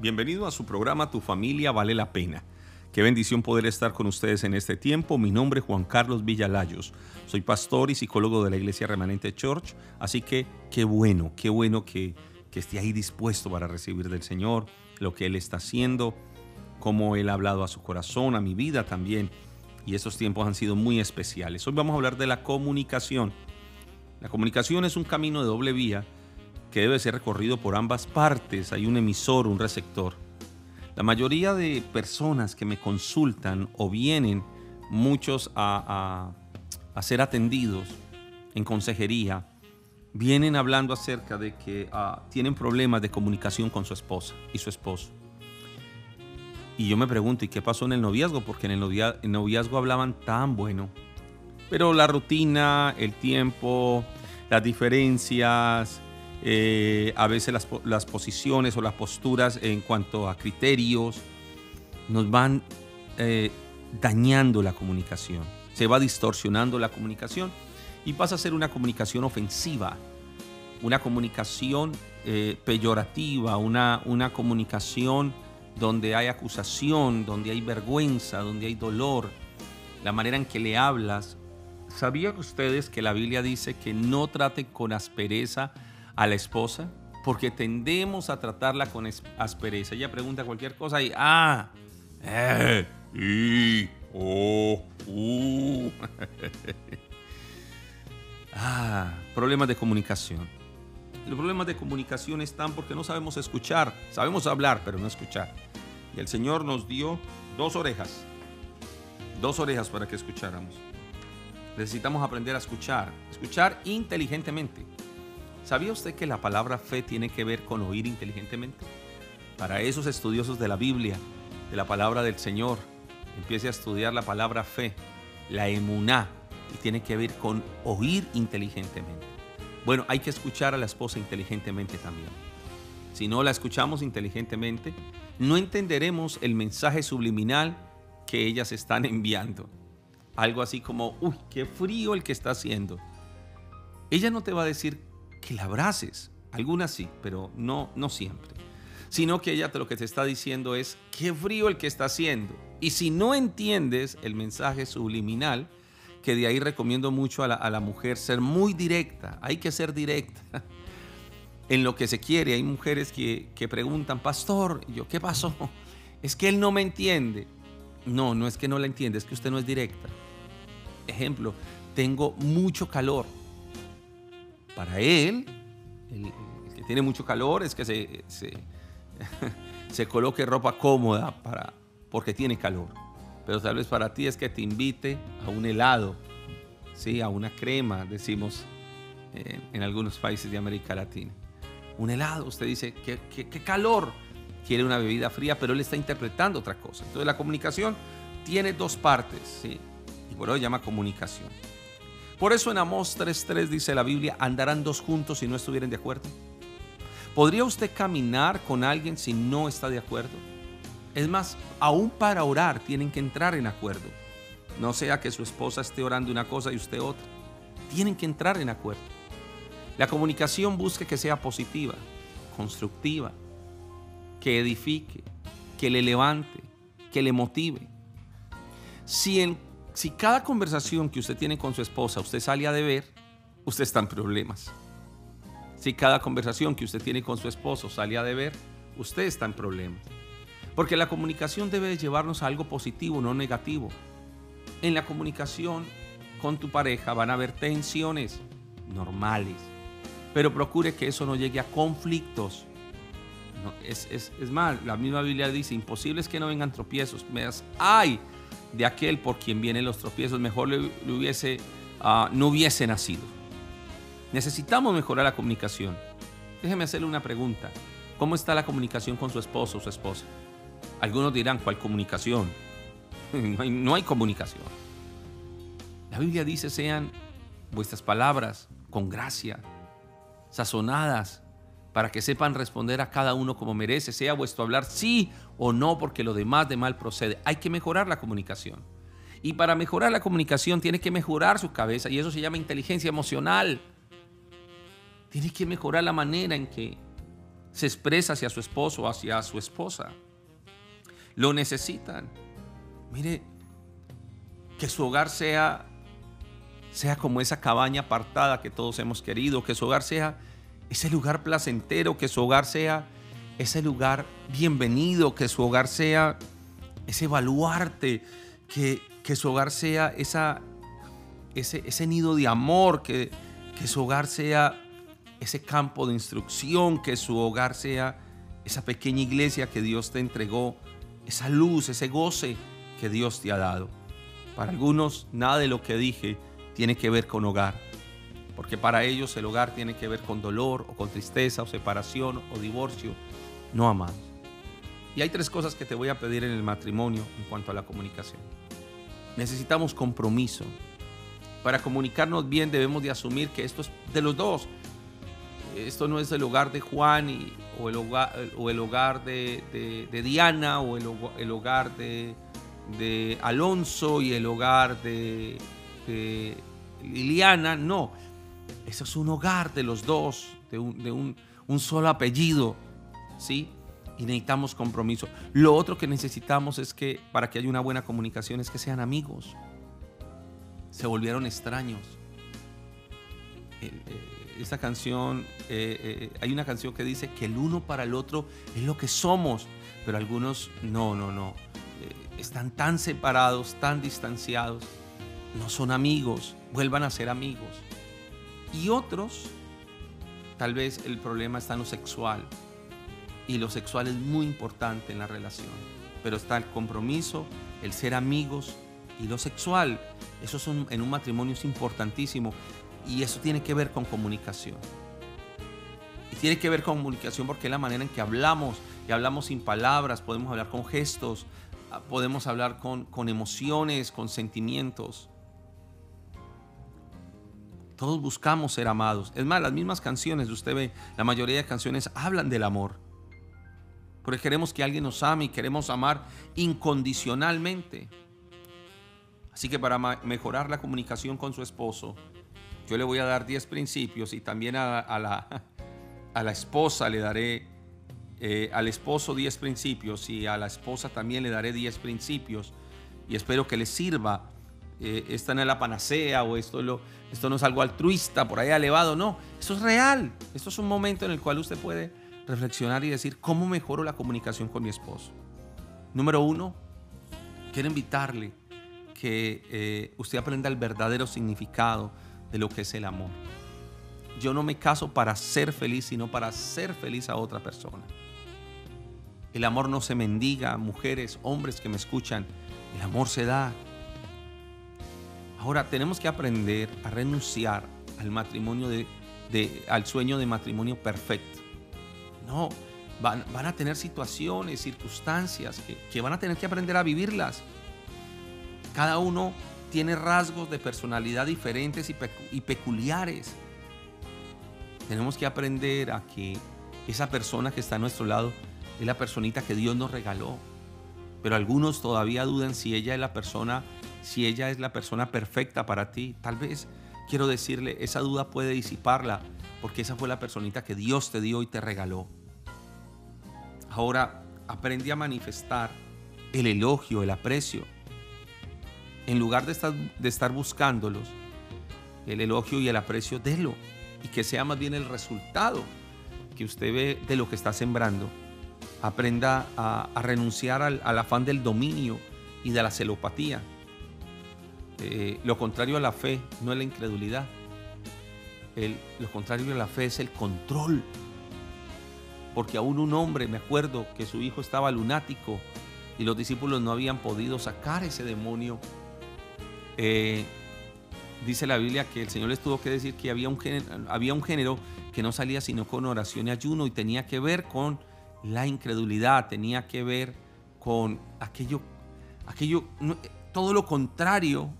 Bienvenido a su programa Tu familia vale la pena. Qué bendición poder estar con ustedes en este tiempo. Mi nombre es Juan Carlos Villalayos. Soy pastor y psicólogo de la Iglesia Remanente Church. Así que qué bueno, qué bueno que, que esté ahí dispuesto para recibir del Señor lo que Él está haciendo, cómo Él ha hablado a su corazón, a mi vida también. Y esos tiempos han sido muy especiales. Hoy vamos a hablar de la comunicación. La comunicación es un camino de doble vía que debe ser recorrido por ambas partes. Hay un emisor, un receptor. La mayoría de personas que me consultan o vienen muchos a, ser atendidos en consejería, vienen hablando acerca de que ah, tienen problemas de comunicación con su esposa y su esposo. Y yo me pregunto, ¿y qué pasó en el noviazgo? Porque en el noviazgo hablaban tan bueno. Pero la rutina, el tiempo, las diferencias, eh, a veces las, posiciones o las posturas en cuanto a criterios nos van eh, dañando la comunicación, se va distorsionando la comunicación y pasa a ser una comunicación ofensiva, una comunicación eh, peyorativa, una, una comunicación donde hay acusación, donde hay vergüenza, donde hay dolor, la manera en que le hablas. ¿Sabían ustedes que la Biblia dice que no traten con aspereza a la esposa porque tendemos a tratarla con aspereza. Ella pregunta cualquier cosa y, ah, eh, y, oh, uh. ah, problemas de comunicación. Los problemas de comunicación están porque no sabemos escuchar. Sabemos hablar, pero no escuchar. Y el Señor nos dio dos orejas. Dos orejas para que escucháramos. Necesitamos aprender a escuchar. Escuchar inteligentemente. ¿Sabía usted que la palabra fe tiene que ver con oír inteligentemente? Para esos estudiosos de la Biblia, de la palabra del Señor, empiece a estudiar la palabra fe, la emuná, y tiene que ver con oír inteligentemente. Bueno, hay que escuchar a la esposa inteligentemente también. Si no la escuchamos inteligentemente, no entenderemos el mensaje subliminal que ellas están enviando. Algo así como, uy, qué frío el que está haciendo. Ella no te va a decir la abraces. Algunas sí, pero no, no siempre. Sino que ella te, lo que te está diciendo es, qué frío el que está haciendo. Y si no entiendes el mensaje subliminal, que de ahí recomiendo mucho a la, mujer ser muy directa, hay que ser directa en lo que se quiere. Hay mujeres que, que preguntan, pastor, yo, ¿qué pasó? Es que él no me entiende. No, no es que no la entiende, es que usted no es directa. Ejemplo, tengo mucho calor para él, el, que tiene mucho calor, es que se, se, coloque ropa cómoda para, porque tiene calor. Pero tal vez para ti es que te invite a un helado, ¿sí? a una crema, decimos en, algunos países de América Latina. Un helado, usted dice, ¿qué, qué, calor? Quiere una bebida fría, pero él está interpretando otra cosa. Entonces la comunicación tiene dos partes, ¿sí? y por eso llama comunicación. Por eso en Amós 3.3 dice la Biblia, andarán dos juntos si no estuvieran de acuerdo. ¿Podría usted caminar con alguien si no está de acuerdo? Es más, aún para orar tienen que entrar en acuerdo. No sea que su esposa esté orando una cosa y usted otra. Tienen que entrar en acuerdo. La comunicación busque que sea positiva, constructiva, que edifique, que le levante, que le motive. Si en si cada conversación que usted tiene con su esposa usted sale a deber, usted está en problemas. Si cada conversación que usted tiene con su esposo sale a deber, usted está en problemas. Porque la comunicación debe llevarnos a algo positivo, no negativo. En la comunicación con tu pareja van a haber tensiones normales, pero procure que eso no llegue a conflictos. es, es, más, la misma Biblia dice, imposible es que no vengan tropiezos. ¡Ay! De aquel por quien vienen los tropiezos, mejor le, hubiese, ah, no hubiese nacido. Necesitamos mejorar la comunicación. Déjeme hacerle una pregunta. ¿Cómo está la comunicación con su esposo o su esposa? Algunos dirán, ¿cuál comunicación? no, hay, no hay comunicación. La Biblia dice, sean vuestras palabras con gracia, sazonadas, para que sepan responder a cada uno como merece, sea vuestro hablar sí o no, porque lo demás de mal procede. Hay que mejorar la comunicación. Y para mejorar la comunicación tiene que mejorar su cabeza y eso se llama inteligencia emocional. Tiene que mejorar la manera en que se expresa hacia su esposo o hacia su esposa. Lo necesitan. Mire, que su hogar sea sea como esa cabaña apartada que todos hemos querido, que su hogar sea ese lugar placentero, que su hogar sea ese lugar bienvenido, que su hogar sea ese baluarte, que, que su hogar sea esa, ese, ese nido de amor, que, que su hogar sea ese campo de instrucción, que su hogar sea esa pequeña iglesia que Dios te entregó, esa luz, ese goce que Dios te ha dado. Para algunos, nada de lo que dije tiene que ver con hogar, porque para ellos el hogar tiene que ver con dolor o con tristeza o separación o divorcio, no amados. Y hay tres cosas que te voy a pedir en el matrimonio en cuanto a la comunicación. Necesitamos compromiso. Para comunicarnos bien debemos de asumir que esto es de los dos. Esto no es el hogar de Juan y, o, el hogar, o el hogar de, Diana o el, hogar de, Alonso y el hogar de, Liliana. No, eso es un hogar de los dos, de un, solo apellido. ¿Sí? y necesitamos compromiso. Lo otro que necesitamos es que para que haya una buena comunicación es que sean amigos. Se volvieron extraños. Eh, esta canción, eh, eh, hay una canción que dice que el uno para el otro es lo que somos, pero algunos no, no, no. están tan separados, tan distanciados, no son amigos, vuelvan a ser amigos. Y otros, tal vez el problema está en lo sexual y lo sexual es muy importante en la relación. Pero está el compromiso, el ser amigos y lo sexual. Eso es en un matrimonio es importantísimo y eso tiene que ver con comunicación. Y tiene que ver con comunicación porque es la manera en que hablamos y hablamos sin palabras, podemos hablar con gestos, ah, podemos hablar con emociones, con sentimientos. Todos buscamos ser amados. Es más, las mismas canciones, usted ve, la mayoría de canciones hablan del amor porque queremos que alguien nos ame y queremos amar incondicionalmente. Así que para mejorar la comunicación con su esposo, yo le voy a dar 10 principios y también a, la, a la, esposa le daré, eh, al esposo 10 principios y a la esposa también le daré 10 principios y espero que les sirva. Eh, esta no es la panacea o esto, no es algo altruista, por ahí elevado, no, esto es real, esto es un momento en el cual usted puede reflexionar y decir, ¿cómo mejoro la comunicación con mi esposo? Número uno, quiero invitarle que eh, usted aprenda el verdadero significado de lo que es el amor. Yo no me caso para ser feliz, sino para ser feliz a otra persona. El amor no se mendiga, mujeres, hombres que me escuchan, el amor se da. Ahora tenemos que aprender a renunciar al matrimonio de, al sueño de matrimonio perfecto. No, van, a tener situaciones, circunstancias que, van a tener que aprender a vivirlas. Cada uno tiene rasgos de personalidad diferentes y, peculiares. Tenemos que aprender a que esa persona que está a nuestro lado es la personita que Dios nos regaló. Pero algunos todavía dudan si ella es la persona, si ella es la persona perfecta para ti. Tal vez quiero decirle, esa duda puede disiparla, porque esa fue la personita que Dios te dio y te regaló. Ahora aprende a manifestar el elogio, el aprecio. En lugar de estar, buscándolos, el elogio y el aprecio, délo. Y que sea más bien el resultado que usted ve de lo que está sembrando. Aprenda a, renunciar al, afán del dominio y de la celopatía. Eh, lo contrario a la fe no es la incredulidad. lo contrario a la fe es el control porque aún un hombre, me acuerdo que su hijo estaba lunático y los discípulos no habían podido sacar ese demonio. Eh, dice la Biblia que el Señor les tuvo que decir que había un, género, había un género que no salía sino con oración y ayuno y tenía que ver con la incredulidad, tenía que ver con aquello, aquello todo lo contrario,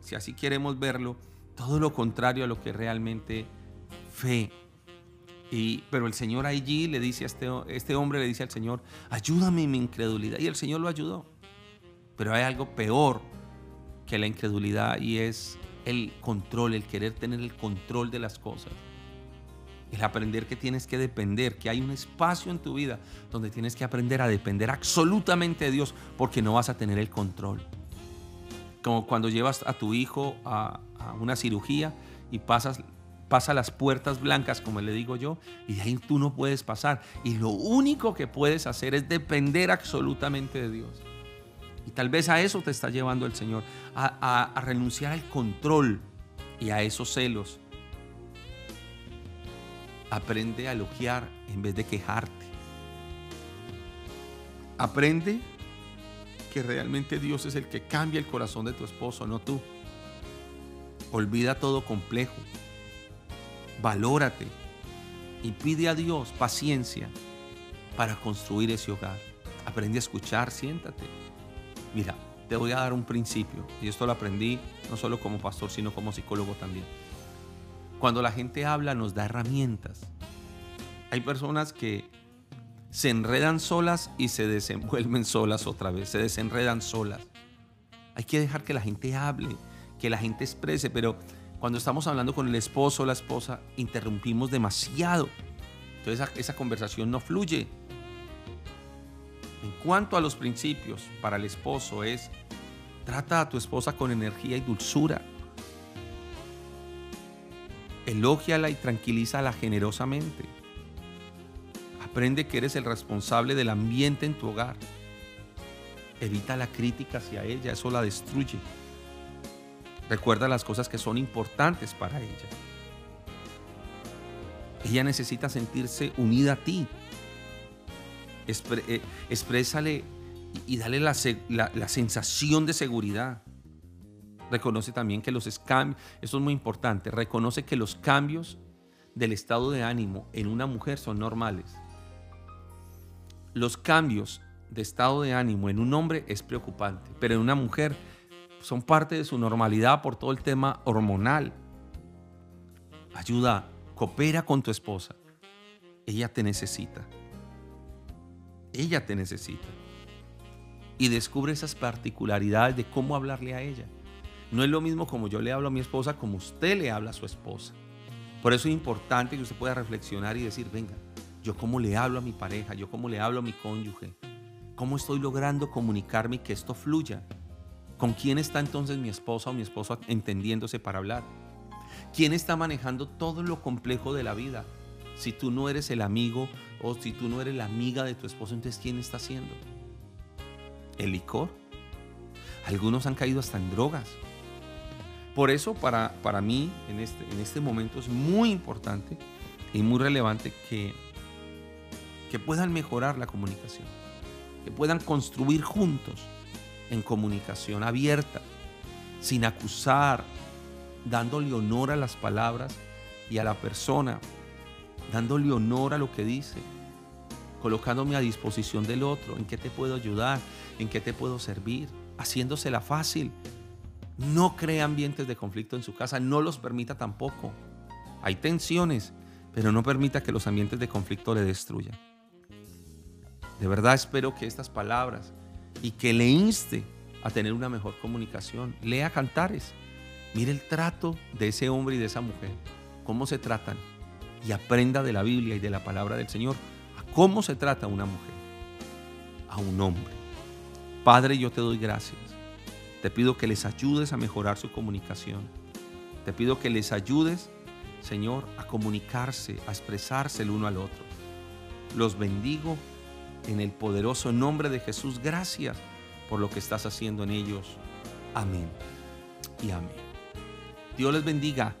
si así queremos verlo, todo lo contrario a lo que realmente fe pero el Señor allí le dice a este, este hombre, le dice al Señor, ayúdame en mi incredulidad. Y el Señor lo ayudó. Pero hay algo peor que la incredulidad y es el control, el querer tener el control de las cosas. El aprender que tienes que depender, que hay un espacio en tu vida donde tienes que aprender a depender absolutamente de Dios porque no vas a tener el control. Como cuando llevas a tu hijo a, una cirugía y pasas pasa las puertas blancas, como le digo yo, y de ahí tú no puedes pasar. Y lo único que puedes hacer es depender absolutamente de Dios. Y tal vez a eso te está llevando el Señor, a, renunciar al control y a esos celos. Aprende a elogiar en vez de quejarte. Aprende que realmente Dios es el que cambia el corazón de tu esposo, no tú. Olvida todo complejo. Valórate y pide a Dios paciencia para construir ese hogar. Aprende a escuchar, siéntate. Mira, te voy a dar un principio, y esto lo aprendí no solo como pastor, sino como psicólogo también. Cuando la gente habla nos da herramientas. Hay personas que se enredan solas y se desenvuelven solas otra vez, se desenredan solas. Hay que dejar que la gente hable, que la gente exprese, pero cuando estamos hablando con el esposo o la esposa, interrumpimos demasiado. Entonces esa, conversación no fluye. En cuanto a los principios para el esposo es, trata a tu esposa con energía y dulzura. Elógiala y tranquilízala generosamente. Aprende que eres el responsable del ambiente en tu hogar. Evita la crítica hacia ella, eso la destruye. Recuerda las cosas que son importantes para ella. Ella necesita sentirse unida a ti, eh, exprésale y dale la, sensación de seguridad. Reconoce también que los cambios, eso es muy importante, reconoce que los cambios del estado de ánimo en una mujer son normales. Los cambios de estado de ánimo en un hombre es preocupante, pero en una mujer son parte de su normalidad por todo el tema hormonal. Ayuda, coopera con tu esposa. Ella te necesita. Ella te necesita. Y descubre esas particularidades de cómo hablarle a ella. No es lo mismo como yo le hablo a mi esposa como usted le habla a su esposa. Por eso es importante que usted pueda reflexionar y decir, venga, yo cómo le hablo a mi pareja, yo cómo le hablo a mi cónyuge, cómo estoy logrando comunicarme y que esto fluya. ¿Con quién está entonces mi esposa o mi esposo entendiéndose para hablar? ¿Quién está manejando todo lo complejo de la vida? Si tú no eres el amigo o si tú no eres la amiga de tu esposo, entonces ¿quién está haciendo? ¿El licor? Algunos han caído hasta en drogas. Por eso para, para mí en este, en este momento es muy importante y muy relevante que, que puedan mejorar la comunicación, que puedan construir juntos en comunicación abierta, sin acusar, dándole honor a las palabras y a la persona, dándole honor a lo que dice, colocándome a disposición del otro, en qué te puedo ayudar, en qué te puedo servir, haciéndosela fácil. No crea ambientes de conflicto en su casa, no los permita tampoco. Hay tensiones, pero no permita que los ambientes de conflicto le destruyan. De verdad espero que estas palabras y que le inste a tener una mejor comunicación. Lea cantares, mire el trato de ese hombre y de esa mujer, cómo se tratan y aprenda de la Biblia y de la palabra del Señor a cómo se trata una mujer, a un hombre. Padre, yo te doy gracias. Te pido que les ayudes a mejorar su comunicación. Te pido que les ayudes, Señor, a comunicarse, a expresarse el uno al otro. Los bendigo en el poderoso nombre de Jesús. Gracias por lo que estás haciendo en ellos. Amén y amén. Dios les bendiga